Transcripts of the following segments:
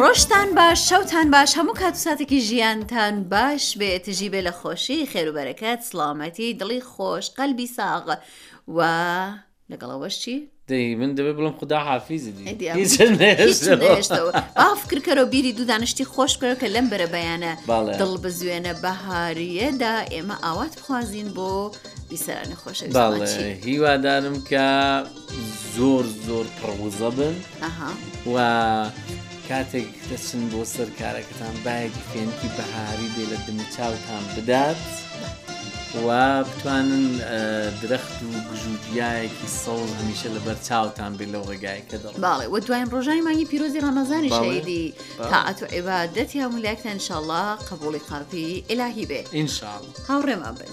ڕۆژتان باش شەوتان باش هەموو کات و ساتێکی ژیانتان باش بێ تژی بێ لە خۆشی خێروبەرەکەت سلامەتی دڵی خۆش قەلبی ساغ و لەگەڵەوەش چی؟ دەی من دەبێ بڵم خدا حافیزی ئافکرکەرەوە بیری دوو دانیشتی خۆش بکەەوە کە لەم بەرە بەیانە دڵ بزوێنە بەهاریەدا ئێمە ئاوات خوازیین بۆ بیسەرانی خۆشە هیوادارم کە زۆر زۆر پڕوزە بن و کاتێک دەچن بۆ سەر کارەکەتان باەکی پێنکی بەهاری بێ لە دمچاوتان بدات و بتوانن درەخت و گژوگیایەکی سەڵ هەمیشە لە بەر چاوتان بێ لەو ڕێگایکە دەڵ باڵێ و دوایین ڕۆژانی مانگی پیرۆزی ڕەمەزانی شەیدی تاعات و عێبادەتی هەموو لایەکتان شاڵە قبولی قاپی ئلاهی بێ ئینشاڵ هاوڕێما بن.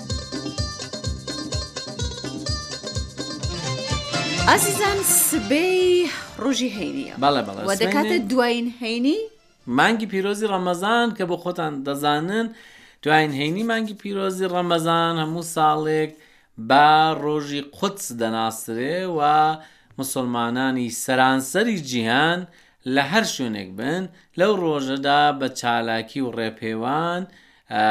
ئازیزان سبەی ڕۆژی هەینیە بەڵێ بەڵێ و دەکاتە سبەینێ. دوایین هەینی مانگی پیرۆزی ڕەمەزان کە بۆ خۆتان دەزانن دوایین هەینی مانگی پیرۆزی ڕەمەزان هەموو ساڵێک بە ڕۆژی قودس دەناسرێ و مسلمانانی سەرانسەری جیهان لە هەر شوێنێک بن لەو ڕۆژەدا بە چالاکی و ڕێپێوان ە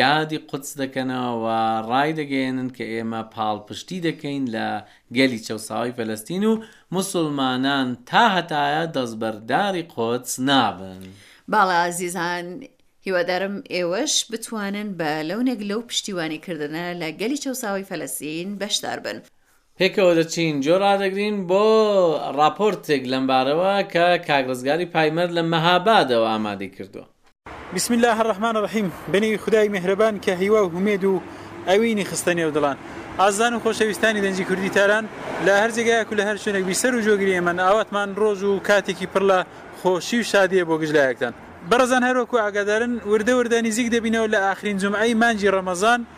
یادی قودس دەکەنەوە و ڕایدەگەیەنن کە ئێمە پاڵپشتی دەکەین لە گەلی چەوساوەی فەلەستین و موسڵمانان تا هەتایە دەستبەرداری قودس نابن. باڵا ئازیزان، هیوادارم ئێوەش بتوانن بە لەونێک لەو پشتیوانی کردنە لە گەلی چەوساوەی فەلەستین بەشدار بن. پێکەوە دەچین گوێ ڕادەگرین بۆ ڕاپۆرتێک لەمبارەوە کە کاک ڕزگاری پایمەر لە مەهابادەوە ئامادەی کردووە. بسم اللە الرحمن الرحیم بەنێوی خودای میهرەبان کە هیوا و هومێد و ئەوینی خستە نێو دڵان ئاززان و خۆشەویستانی دەنگی کوردی تاران لە هەر جێگایەک و لە هەر شوێنێک بی سەر و جۆگری ئێمەن ئاواتمان ڕۆژ و کاتێکی پڕ لە خۆشی و شادیە بۆ گشت لایەکتان بەڕێزان هەروەکو ئاگادارن وردە وردە نیزیک دەبینەوە لە ئاخرین جومعەی مانگی ڕەمەزان.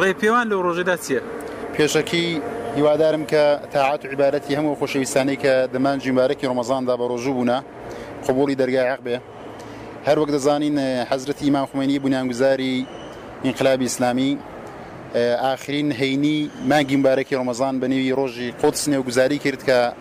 ڕێپێوان لەو ڕۆژەدا چیە؟ پێشەکی، هیوادارم کە تاعەت و عیبادەتی هەموو ئەو خۆشەویستانەی کە دە مانجی موبارەکی ڕەمەزاندا بەڕۆژوو بوونە، قبووڵی دەرگای حەق بێ. هەر وەک دەزانین حەزرەتی ئیمام خومەینی بونیانگوزاری ئینقلابی ئیسلامی ئاخرین هەینی مانگی موبارەکی ڕەمەزان بە نێوی ڕۆژی قودس نێوگوزاری کرد کە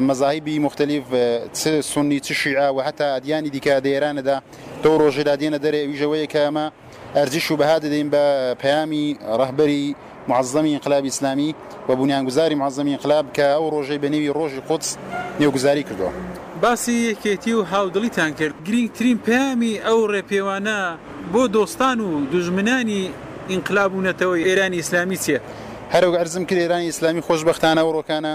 مەزاهیبی موختەلیف چ سوننی چ شیعە و هەتا ئەدیانی دیکە دە ئێرانە دا دەو ڕۆژە دا دێنە دەرێ ئەویش ئەوەیە کە ئەمە ئەرزش و بەها دەدەین بە پەیامی ڕەهبەری معەزەمی ئینقلابی ئیسلامی و بونیانگوزاری معەزەمی ئینقلاب کە ئەو ڕۆژەی بە نێوی ڕۆژی قودس نێوگوزاری کردوە. باسی یەکێتی و هاودڵیتان کرد، گرینگترین پەیامی ئەو ڕێپێوانە بۆ دۆستان و دوژمنانی ئینقلاب و نەتەوە ئێرانی ئیسلامی چیە؟ هەر وەک ئەرزم کرد ئێرانی ئیسلامی خۆشبەختانە ئەوڕۆکانە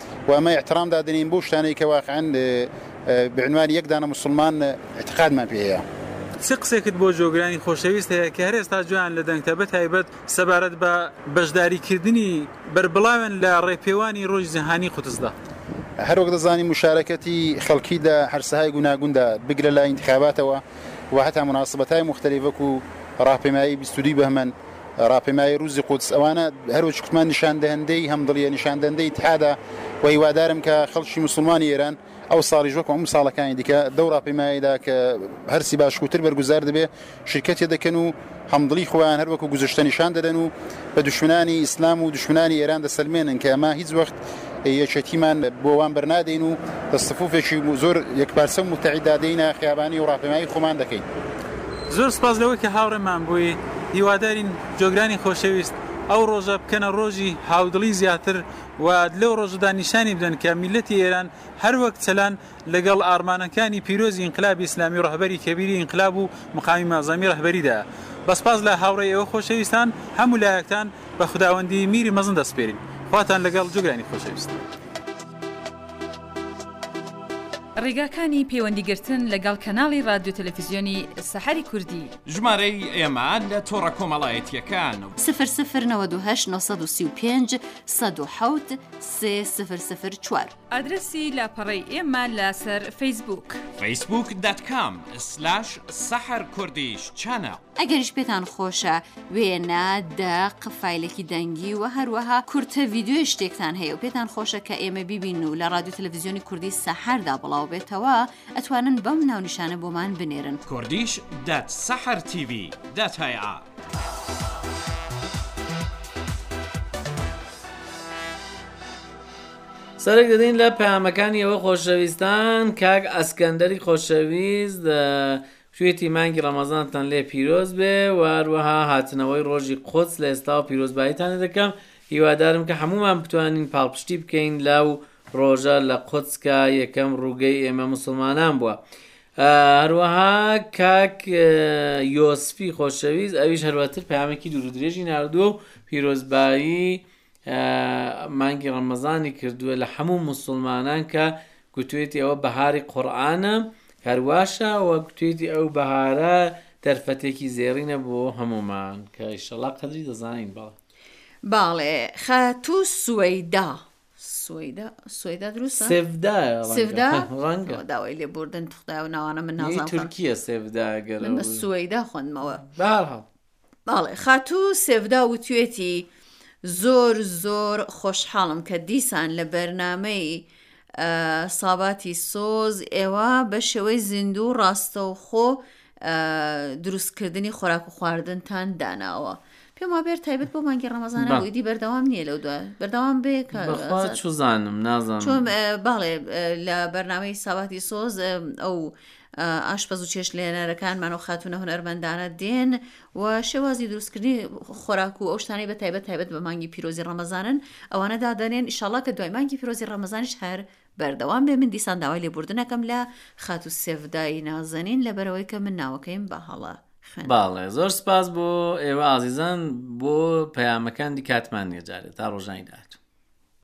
و ئەمە ئیحترام دادەنێین بەو شتانەی کە واقیعەن بە عنوانی یەک دانە موسڵمان ئیعتیقادمان پێ هەیە. چ قسێکت بۆ جۆگرانی خۆشەویست هەیە کە هەر ئێستا جۆیان لە دەنگتە بە تایبەت سەبارەت بە بەشداری کردنی بەربڵاوێن لە ڕێپێوانی ڕۆژی جەهانی قودسدا؟ هەر وەک دەزانین موشارەکەتی خەڵکی دە هەرسەهای گوناگوندا بگرە لە ئینتخاباتەوە و هەتا موناسبەتای موختەلیف وەکو ڕاپێمایی بیست و دووی بەهمەن، راپێماوی روزی قودس ئەوانە هەر وەک کوتمان نیشان دەهندەی هەم دڵیە نیشان دەندەی اتحادە و هیوادارم کە خەڵکی موسڵمانی ئێران ئەو ساڵیش وەک هەموو ساڵەکانی دیکە دەو راپێمایدا کە هەرسی باشکوتر بەرگوزار دەبێ شرکەتی دەکەن و هەمدڵی خۆیان هەر وەکو گوزشتە نیشان دەدەن و بە دشمنانی ئیسلام و دشمنانی ئێران دەسەلمێنن کە ئەمە هیچ وەخت یەکێتیمان بۆ وان بەرنادەین و بە سفوفێکی زۆر یەکپارچە و موتەحیددا دێینە خیابانی و ڕاپێمایی خۆمان دەکەین. زۆر سوپاس لەوەی کە هاوڕێمان بووی، هیوادارین جۆگرانی خۆشەویست ئەو ڕۆژە بکەنە ڕۆژی هاودڵی زیاتر و لەو ڕۆژەدا نیشانی بدەن کە میللەتی ئێران هەر وەک چەلان لەگەڵ ئاڕمانەکانی پیرۆزی ئینقلابی ئیسلامی و ڕەهبەری کەبیری ئینقلاب و مقامی مەعزەمی ڕەهبەریدا بە سپاس لە هاوڕێی ئێوە خۆشەویستان هەموو لایەکتان بە خوداوەندی میری مەزن دەسپێرین خواتان لەگەڵ جۆگرانی خۆشەویست. ڕیگاکانی پەیوەندی گرتن لە گەڵ کەناڵی ڕادیۆ تەلەفزیۆنی سەحەری کوردی. ژمارەی ئێمە لە تۆڕە کۆمەڵایەتییەکان. سفر سفر نەوەد و هەشت نۆ سەد و سی و پێنج سەد و حەوت سێ سفر سفر چوار. ئادرەسی لاپەڕەی ئێمە لەسەر فەیسبووک. فەیسبووک دات کام سلاش سەحەر کوردیش چەنەڵ. ئەگەریش پێتان خۆشە وێنە، دەق، فایلێکی دەنگی و هەروەها کورتە ڤیدیۆی شتێکتان هەیە و پێتان خۆشە کە ئێمە بیبین و لە ڕادیۆ تەلەڤیزیۆنی کوردی سەحەردا بڵاو بێتەوە، ئەتوانن بەم ناونیشانە بۆمان بنێرن. کوردیش دات سەحەر تیڤی دات ئایئا. سەرێک دەدەین لە پەیامەکانی ئێوە خۆشەویستان کاک ئەسکەندەری خۆشەویست توێتی مانگی ڕەمەزانتان لێ پیرۆز بێ واروەها هاتنەوەی ڕۆژی قۆچ لە ئێستا و پیرۆزباییتانە دەکەم هیوادارم کە هەمومان بتوانین پاڵپشتی بکەین لە و ڕۆژە لە قۆچکە یەکەم ڕووگەی ئێمە مسلمانان بووە. هەروەها کاک یۆسفی خۆشەویست ئەویش هەروەتر پامێکی دوور درێژی نردووە و پیرۆزبایی مانگی ڕەمەزانی کردووە لە هەموو مسلمانان کە گوتوێتی ئەوە بەهاری قورآانە هەرواشە وە گوتوێتی ئەو بەهارە دەرفەتێکی زێڕینە بۆ هەمومان کە ئیشەڵا قەدری دەزانین بەڵ باڵێ خەتوو سوەیدا سویدا سویدا دروست سفدا سفدا ڕەنگە داوای لێ بردن تخدا و ناوانە من نازان تورکیە سفدا گەر سویدا خوندمەوە باڵ بەڵێ خاتوو سێڤدا وتوێتی زۆر زۆر خۆشحاڵم کە دیسان لە بەرنامەی ساباتی سۆز ئێوە بە شێوەی زیندوو ڕاستەوخۆ دروستکردنی خۆراک و خواردنتان داناوە پێم وابێر تایبەت بۆ مانگی ڕەمەزانە بۆیدی بەردەوام نییە لەو دوای بەردەوام بێ چزانم نازانم باڵێ لە بەرنمەی ساواتی سۆز ئەو ئاشپەز و چێشت لێنەرەکانمان و خاتونە هونەرمەندانە دێن و شێوازی دروستکردنی خۆراک و ئەو شتانەی بە تایبەت تایبەت بە مانگی پیرۆزی ڕەمەزانن ئەوانە دادەنێن ئیشاڵا کە دوای مانگی پیرۆزی ڕەمەزانش هەر بەردەوام بێ من دیسان داوای لێبوردنەکەم لە خاتو سێڤدای نازەنین لەبەرەوەی کە من ناوەکەیم بە هەڵە باڵێ زۆر سپاس بۆ ئێوە ئازیزان بۆ پەیامەکان دی کاتمان نیێجارێت تا ڕۆژانی داهاتوو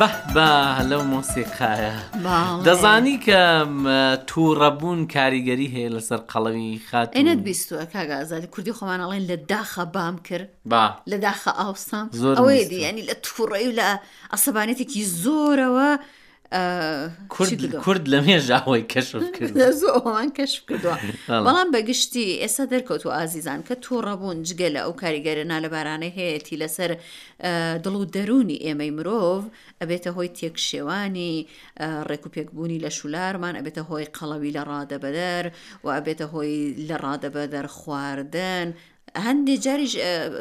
بە بە لەو مۆسیقایە دەزانی کە تووڕەبوون کاریگەری هەیە لەسەر قەڵەوی خات ئەنەت بیستوە کاگازاری کوردی خۆمانەڵێن لە داخە بام کرد با لە داخە ئاوسام زۆر ئەوەیە دیانی لە تووڕی و لە عسەبانێتێکی زۆرەوە کورد لە مێژاوەی کەشف کرد زۆمان کەشف کردووە بەڵام بەگشتی ئێستا دەرکەوت و ئازیزان کە تووڕەبوون جگە لە ئەو کاریگەرە نالەبارانەی هەیەی لەسەر دڵ و دەروونی ئێمەی مرۆڤ ئەبێتە هۆی تێکشێوانی ڕێک و پێکبوونی لە شولارمان ئەبێتە هۆی قەڵەوی لە ڕادەبەدەر و ئەبێتە هۆی لە ڕادەبەدەر خواردن هەندێ جاریش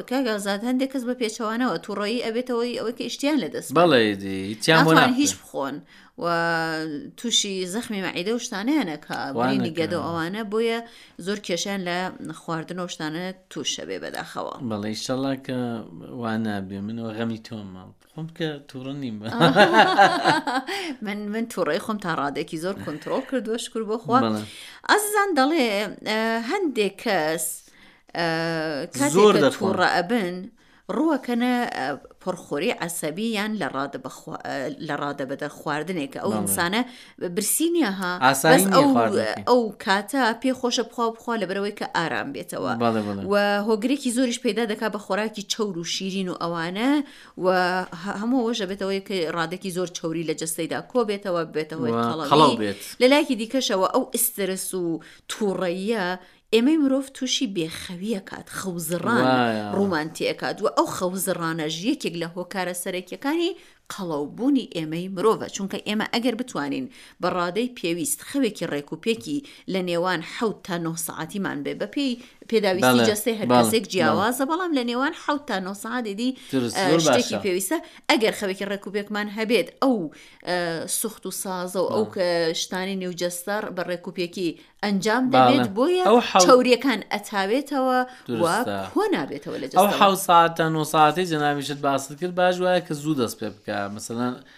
کاک ئازاد هەندێک کەس بە پێچەوانەوە تووڕەیی ئەبێتەوەی ئەوەی کە ئیشتیان لە دەست بەڵێ تیان بۆ ناتوان هیچ ناخورێ. بخۆن و تووشی زەخمی مەعیدە و شتانیانە کە برینی وانەکە. گەدە و ئەوانە بۆیە زۆر کێشیان لە خواردن و شتانە تووشە بێ بەداخەوە بەڵێ ئیشەڵا کە وا نابێ من وە غەمی تۆمە خۆمکە تووڕە نیم من من تووڕێ خۆم تا ڕادێکی زۆر کنتترۆل کردووە شکر بۆ خوا ئازان دەڵێ هەندێک کەس زۆر لە تووڕە ئەبن ڕووەکەنە پڕخۆری عسەبی یان لە ڕادە بەدە خواردنێکە ئەو ئینسانە برسی نیە ها ئەو کاتە پێ خۆشە بخوا بخوا لە بەرەوەی کە ئارام بێتەوە و هۆگرێکی زۆریش پێدا دەکا بە خۆراکی چەور و شیرین و ئەوانە و هەموو ئەوەش دەبێتەوەی کە ڕادەکی زۆر چوری لە جستەیدا کۆبێتەوە بێتە هۆی قەڵەو بێت لە لایکی دیکەشەوە ئەو ئسترس و تووڕەیە ئێمەی مرۆڤ تووشی بێخەویە کات خەوزڕان ڕوومان تێکات و ئەو خەوزڕانەژ یەکێک لە هۆکارە سەرەکیەکانی قەڵەوبوونی ئێمەی مرۆڤە چونکە ئێمە ئەگەر بتوانین بە ڕادەی پێویست خەوێکی ڕێکوپێکی لە نێوان حوت تا نۆ سەعاتیمان بێ بەپێی پێداویستی جەستەی هەر کەسێک جیاوازە بەڵام لە نێوان حوت تا نۆ سەعاتی دی شتێکی پێویستە ئەگەر خەوێکی ڕێکوپێکمان هەبێت ئەو سوخت و سازە و ئەو شتانی نێوجەستەر بە ڕێکوپێکی ئەنجام دەبێت بۆیە ئەو حوریەکان ئەتاوێتەوە هۆ نابێتەوە لە ئەو حو ساعت تا نۆ ساعتی جەناویشت باست کرد باش وایە کە زوو دەست پێ بکە مەسەدان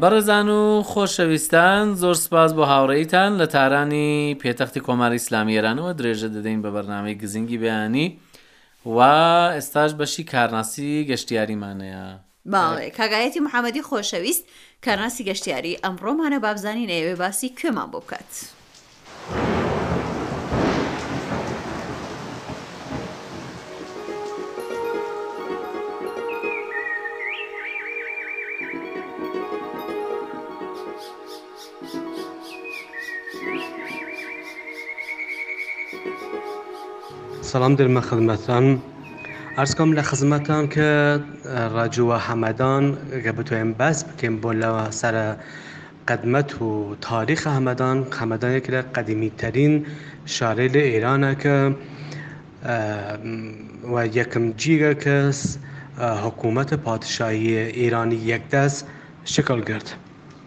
بەڕێزان و خۆشەویستان زۆر سپاس بۆ هاوڕێیتان لە تارانی پێتەختی کۆماری ئسلامی ئێرانەوە درێژە دەدەین بە بەرنمەی گزنگی بەیانی و ئێستاش بەشی کارناسی گەشتیاریمانەیە بەڵێ کاک ئایەتی محەمەدی خۆشەویست کارناسی گەشتیاری ئەمڕۆمانە بابزانین ئەیەوێ باسی کوێمان بۆ بکات. سەڵام درمە خزمەتتان ئەرسکۆم لە خزمەتان کە ڕاجووە هەمەدان گە بتوێن بەس بکەین بۆ لە سرە قدمەت و تاریخ هەمەدان خەمەدانێک لە قەدیمیترین شارێ لە ئێرانە کە و یەکم جیگە کەس حکوومەتە پادشاهیە ئێرانی یەکدەست شکل گرت.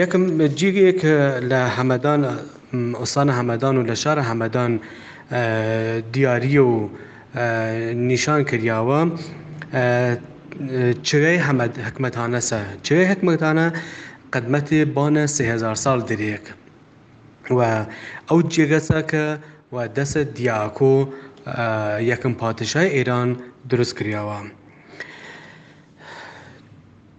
یەکم، جیگەیەک لە هەمەدان، ئوستانە هەمەدان و لە شارە هەمەدان دیاریە و نیشان کریاوە چرای هەمەدهکمەتانەسە، چرای هەکمەتانە قەدمەتێ بانە سێ هەزار ساڵ درێک و ئەو جیگەسە ک وە دەسە دیاکۆ یەکم پاتشای ئێران دروس کریاوە.